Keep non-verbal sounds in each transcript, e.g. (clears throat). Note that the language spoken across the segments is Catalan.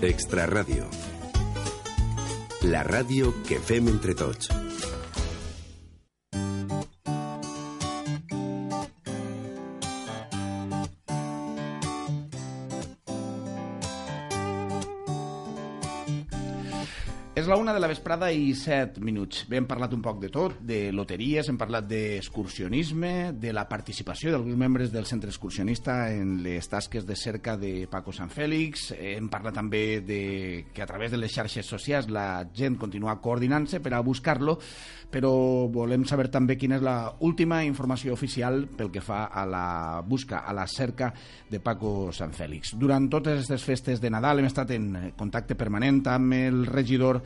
Extra Radio. La ràdio que fem entre tots. És la una de la vesprada i set minuts. Bé, hem parlat un poc de tot, de loteries, hem parlat d'excursionisme, de la participació d'alguns membres del centre excursionista en les tasques de cerca de Paco Sant Fèlix. Hem parlat també de que a través de les xarxes socials la gent continua coordinant-se per a buscar-lo, però volem saber també quina és la última informació oficial pel que fa a la busca, a la cerca de Paco Sant Fèlix. Durant totes aquestes festes de Nadal hem estat en contacte permanent amb el regidor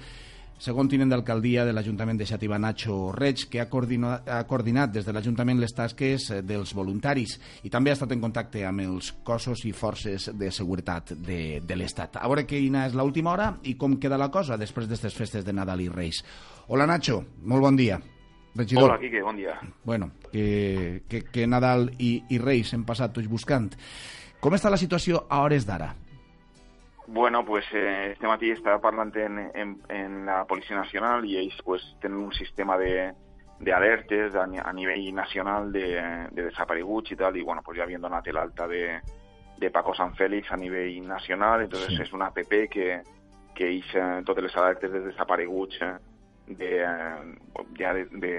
segon tinent d'alcaldia de l'Ajuntament de Xativa, Nacho Reig, que ha coordinat, ha coordinat des de l'Ajuntament les tasques eh, dels voluntaris i també ha estat en contacte amb els cossos i forces de seguretat de, de l'Estat. A veure quina és l'última hora i com queda la cosa després d'aquestes festes de Nadal i Reis. Hola, Nacho, molt bon dia. Regidor. Hola, Quique, bon dia. Bueno, que, que, que Nadal i, i Reis hem passat tots buscant. Com està la situació a hores d'ara? Bueno, pues eh, este matí estava parlant en, en, en la Policia Nacional i ells pues, tenen un sistema de, de alertes a, a nivell nacional de, de desapareguts i tal, i bueno, pues ja havien donat l'alta de, de Paco San Félix a nivell nacional, entonces Sí. és una app que, que ix eh, totes les alertes de desapareguts eh, de, eh, ja de, de,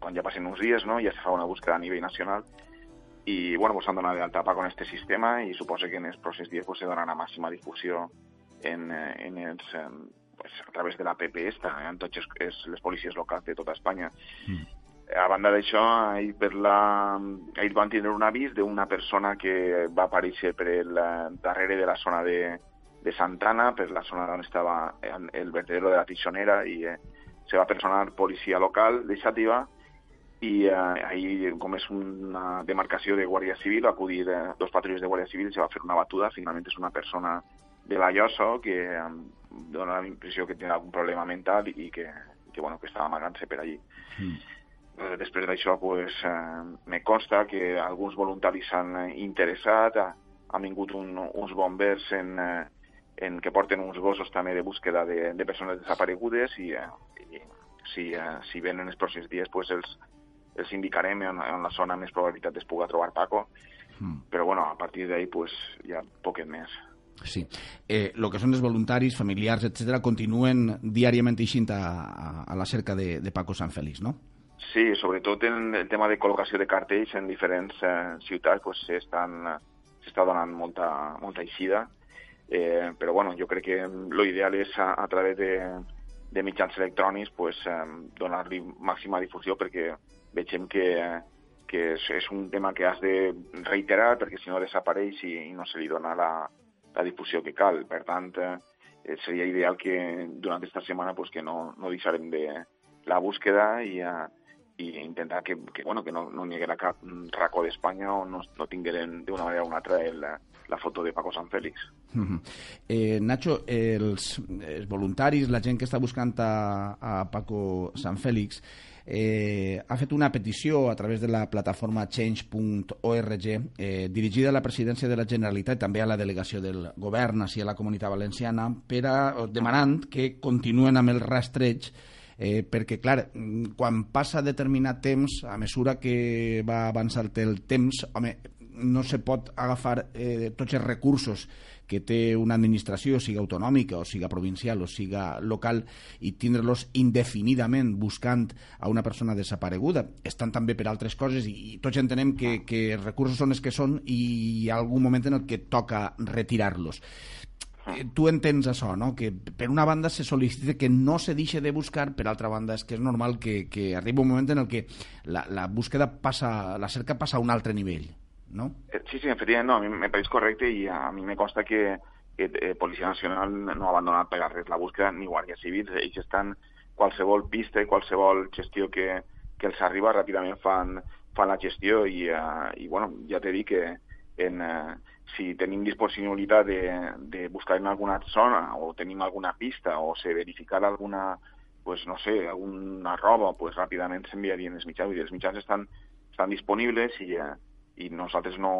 quan ja passen uns dies, no? ja se fa una búsqueda a nivell nacional i bueno, pues han donat d'alta Paco en este sistema i suposo que en els pròxims dies pues, se donarà màxima difusió en, eh, en els, eh, pues, a través de l'APP esta, eh, en tots els, els, les policies locals de tota Espanya. Mm. A banda d'això, ahir, per la, ahir van tindre un avís d'una persona que va aparèixer per el, eh, darrere de la zona de, de Santana, per la zona on estava el, el vertedero de la Tixonera, i eh, se va personar policia local de Xàtiva, i eh, ahir, com és una demarcació de Guàrdia Civil, va acudir eh, dos patrulles de Guàrdia Civil i se va fer una batuda. Finalment és una persona de la Llosa que eh, dona la impressió que té algun problema mental i que, que, bueno, que estava amagant-se per allí. Mm. Eh, Després d'això, pues, eh, me consta que alguns voluntaris s'han interessat, ha, han vingut un, uns bombers en, eh, en que porten uns gossos també de búsqueda de, de persones desaparegudes i, eh, i si, eh, si venen els pròxims dies pues, els, els indicarem en, en la zona més probabilitat es puga trobar Paco, Mm. però bueno, a partir d'ahí pues, ja poquet més. Sí. Eh, lo que són els voluntaris, familiars, etc continuen diàriament eixint a, a, a la cerca de, de Paco Sant Fèlix, no? Sí, sobretot en el tema de col·locació de cartells en diferents eh, ciutats pues, s'està donant molta, molta eixida, eh, però bueno, jo crec que lo ideal és a, a través de, de mitjans electrònics pues, eh, donar-li màxima difusió perquè vegem que, que és, és un tema que has de reiterar perquè si no desapareix i, i no se li dona la, la difusió que cal. Per tant, eh, seria ideal que durant aquesta setmana pues, que no, no deixarem de la búsqueda i, eh, i intentar que, que, bueno, que no, no n'hi haguera cap racó d'Espanya on no, no tingueren d'una manera o una altra el, la foto de Paco Sant Fèlix. Mhm. Eh, Nacho, els, els voluntaris, la gent que està buscant a, a Paco Sant Fèlix, eh, ha fet una petició a través de la plataforma change.org eh, dirigida a la presidència de la Generalitat i també a la delegació del govern així a la Comunitat Valenciana per a, demanant que continuen amb el rastreig eh, perquè, clar, quan passa determinat temps, a mesura que va avançar-te el temps, home, no se pot agafar eh, tots els recursos que té una administració, siga autonòmica o siga provincial o siga local, i tindre-los indefinidament buscant a una persona desapareguda. Estan també per altres coses i, i tots entenem que, que els recursos són els que són i hi ha algun moment en el que toca retirar-los. Eh, Tu entens això, no? Que per una banda se sol·licita que no se deixi de buscar, per altra banda és que és normal que, que arribi un moment en el que la, la búsqueda passa, la cerca passa a un altre nivell, no? Eh, Sí, sí, efectivament, no, a mi me pareix correcte i a mi me consta que, eh, eh, Policia Nacional no ha abandonat per res la búsqueda ni Guàrdia Civil. Ells estan qualsevol pista i qualsevol gestió que, que els arriba ràpidament fan, fan la gestió i, uh, i bueno, ja t'he dit que en, uh, si tenim disponibilitat de, de buscar en alguna zona o tenim alguna pista o se verificar alguna pues, no sé, alguna roba, pues, ràpidament s'enviarien els mitjans. Vull dir, els mitjans estan, estan disponibles i, eh, i nosaltres no,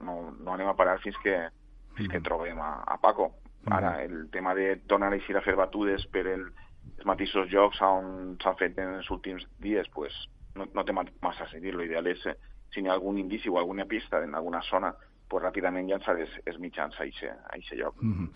no, no anem a parar fins que, fins que mm. trobem a, a Paco. Ara, el tema de tornar a eixir a fer batudes per el, els mateixos jocs on s'han fet en els últims dies, pues, no, no té massa sentit. L'ideal és, eh, si hi ha algun indici o alguna pista en alguna zona pues, ràpidament llançar els, els mitjans a aquest lloc. Mm -hmm.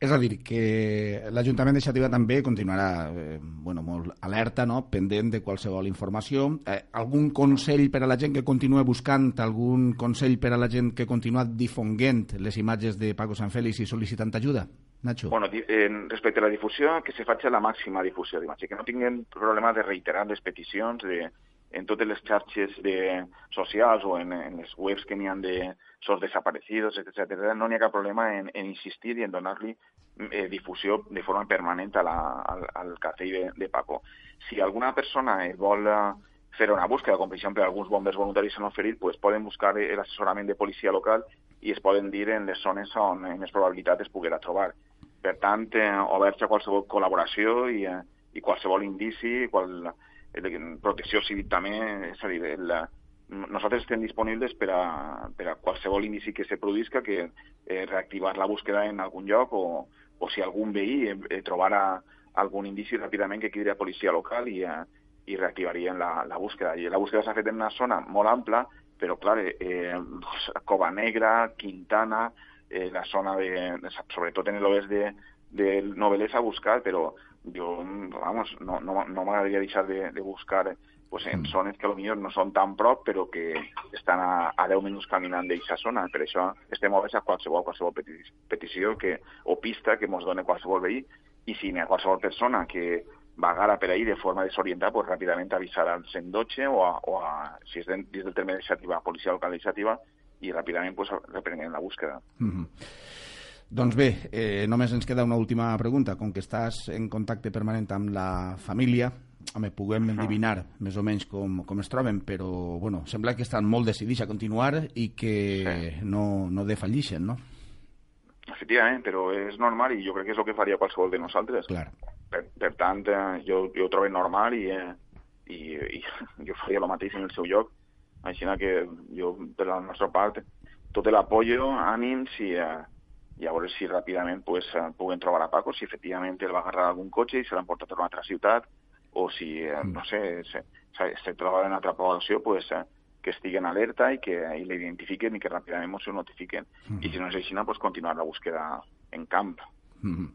És a dir, que l'Ajuntament de Xativa també continuarà eh, bueno, molt alerta, no? pendent de qualsevol informació. Eh, algun consell per a la gent que continua buscant, algun consell per a la gent que continua difonguent les imatges de Paco Sanfélix i sol·licitant ajuda? Nacho. Bueno, en, respecte a la difusió, que se faci la màxima difusió d'imatge, que no tinguem problema de reiterar les peticions de, en totes les xarxes de, socials o en, en les webs que n'hi han de sos desaparecidos, etc. No n'hi ha cap problema en, en insistir i en donar-li eh, difusió de forma permanent a la, al, al cartell de, de Paco. Si alguna persona eh, vol eh, fer una búsqueda, com per exemple alguns bombers voluntaris s'han oferit, pues poden buscar l'assessorament de policia local i es poden dir en les zones on més probabilitat es poguera trobar. Per tant, eh, oberts a qualsevol col·laboració i, eh, i qualsevol indici, qual, protecció civil també, és a dir, el, nosaltres estem disponibles per a, per a qualsevol indici que se produisca, que eh, reactivar la búsqueda en algun lloc o, o si algun veí eh, eh trobara algun indici ràpidament que quedaria policia local i, eh, i reactivarien la, la búsqueda. I la búsqueda s'ha fet en una zona molt ampla, però, clar, eh, Cova Negra, Quintana, eh, la zona de, sobretot en l'oest de, de Novelés a buscar, però yo, vamos, no, no, no m'agradaria deixar de, de buscar pues, en mm. zones que potser no són tan prop, però que estan a, a 10 minuts caminant d'aquesta zona. Per això estem oberts a qualsevol, qualsevol petició que, o pista que ens doni qualsevol veí, i si hi ha qualsevol persona que vagara per ahí de forma desorientada, pues ràpidament avisar al 112 o, a, o a, si és dins del terme d'iniciativa, policia local d'iniciativa, i ràpidament pues, reprenguem la búsqueda. Mm -hmm. Doncs bé, eh, només ens queda una última pregunta. Com que estàs en contacte permanent amb la família, home, puguem endivinar més o menys com, com es troben, però bueno, sembla que estan molt decidits a continuar i que sí. no, no defallixen, no? Efectivament, però és normal i jo crec que és el que faria qualsevol de nosaltres. Clar. Per, per tant, eh, jo, jo ho trobo normal i, eh, i, i (laughs) jo faria el mateix en el seu lloc. Així que jo, per la nostra part, tot l'apoyo, ànims i, eh, i a veure si ràpidament pues, eh, puguen trobar a Paco, si efectivament el va agarrar algun cotxe i se l'han portat a una altra ciutat, o si, eh, mm. no sé, se, se, se troba en una altra població, pues, eh, que estiguen alerta i que i l'identifiquen i que ràpidament ens ho notifiquen. Mm. I si no és així, pues, continuar la búsqueda en camp. Mm.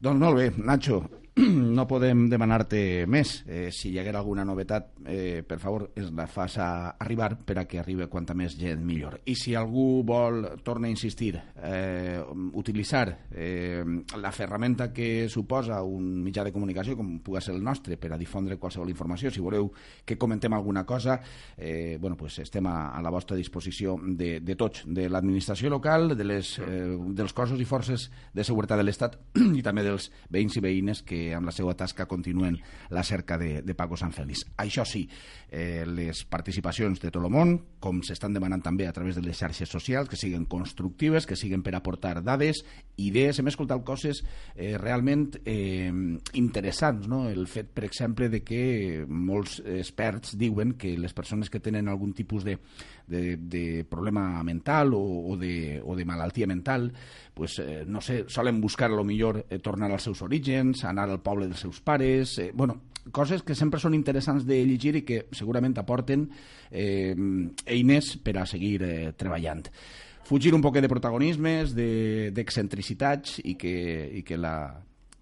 Doncs molt bé, Nacho, (clears throat) no podem demanar-te més. Eh, si hi haguera alguna novetat, eh, per favor, es la fas a arribar per a que arribi quanta més gent millor. I si algú vol, torna a insistir, eh, utilitzar eh, la ferramenta que suposa un mitjà de comunicació, com pugui ser el nostre, per a difondre qualsevol informació, si voleu que comentem alguna cosa, eh, bueno, pues estem a, a la vostra disposició de, de tots, de l'administració local, de les, eh, dels cossos i forces de seguretat de l'Estat (clears throat) i també de dels veïns i veïnes que amb la seva tasca continuen la cerca de, de Paco Sant Félix. Això sí, eh, les participacions de tot el món, com s'estan demanant també a través de les xarxes socials, que siguin constructives, que siguin per aportar dades, idees, hem escoltat coses eh, realment eh, interessants, no? el fet, per exemple, de que molts experts diuen que les persones que tenen algun tipus de, de, de problema mental o, o, de, o de malaltia mental, pues, eh, no sé, solen buscar a lo millor eh, tornar als seus orígens, anar al poble dels seus pares, eh, bueno, coses que sempre són interessants de llegir i que segurament aporten eh, eines per a seguir eh, treballant. Fugir un poc de protagonismes, d'excentricitats de, i, que, i que la,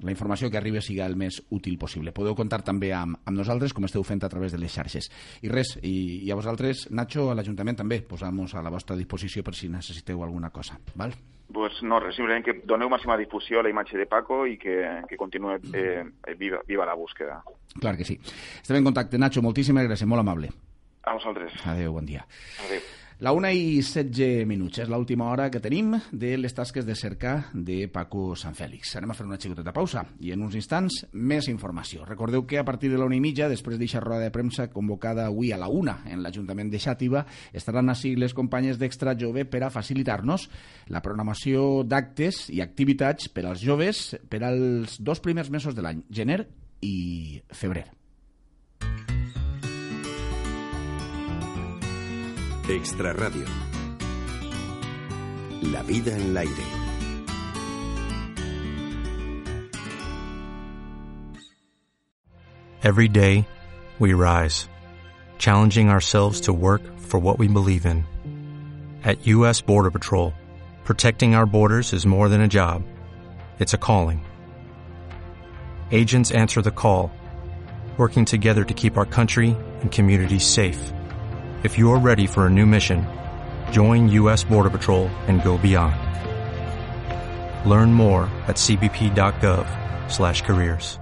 la informació que arribi sigui el més útil possible. Podeu comptar també amb, amb nosaltres, com esteu fent a través de les xarxes. I res, i, i a vosaltres, Nacho, a l'Ajuntament també, posam-nos a la vostra disposició per si necessiteu alguna cosa. Val? Pues no, res, simplement que doneu màxima difusió a la imatge de Paco i que, que continuï eh, viva, viva la búsqueda. Clar que sí. Estem en contacte, Nacho, moltíssimes gràcies, molt amable. A vosaltres. Adéu, bon dia. Adéu. La una i 16 minuts. És l'última hora que tenim de les tasques de cercar de Paco Sant Fèlix. Anem a fer una xicoteta pausa i en uns instants més informació. Recordeu que a partir de la una i mitja, després d'eixa roda de premsa convocada avui a la una en l'Ajuntament de Xàtiva, estaran així les companyes d'Extra Jove per a facilitar-nos la programació d'actes i activitats per als joves per als dos primers mesos de l'any, gener i febrer. Extra Radio. La vida en el aire. Every day, we rise, challenging ourselves to work for what we believe in. At U.S. Border Patrol, protecting our borders is more than a job, it's a calling. Agents answer the call, working together to keep our country and communities safe. If you're ready for a new mission, join U.S. Border Patrol and go beyond. Learn more at cbp.gov/careers.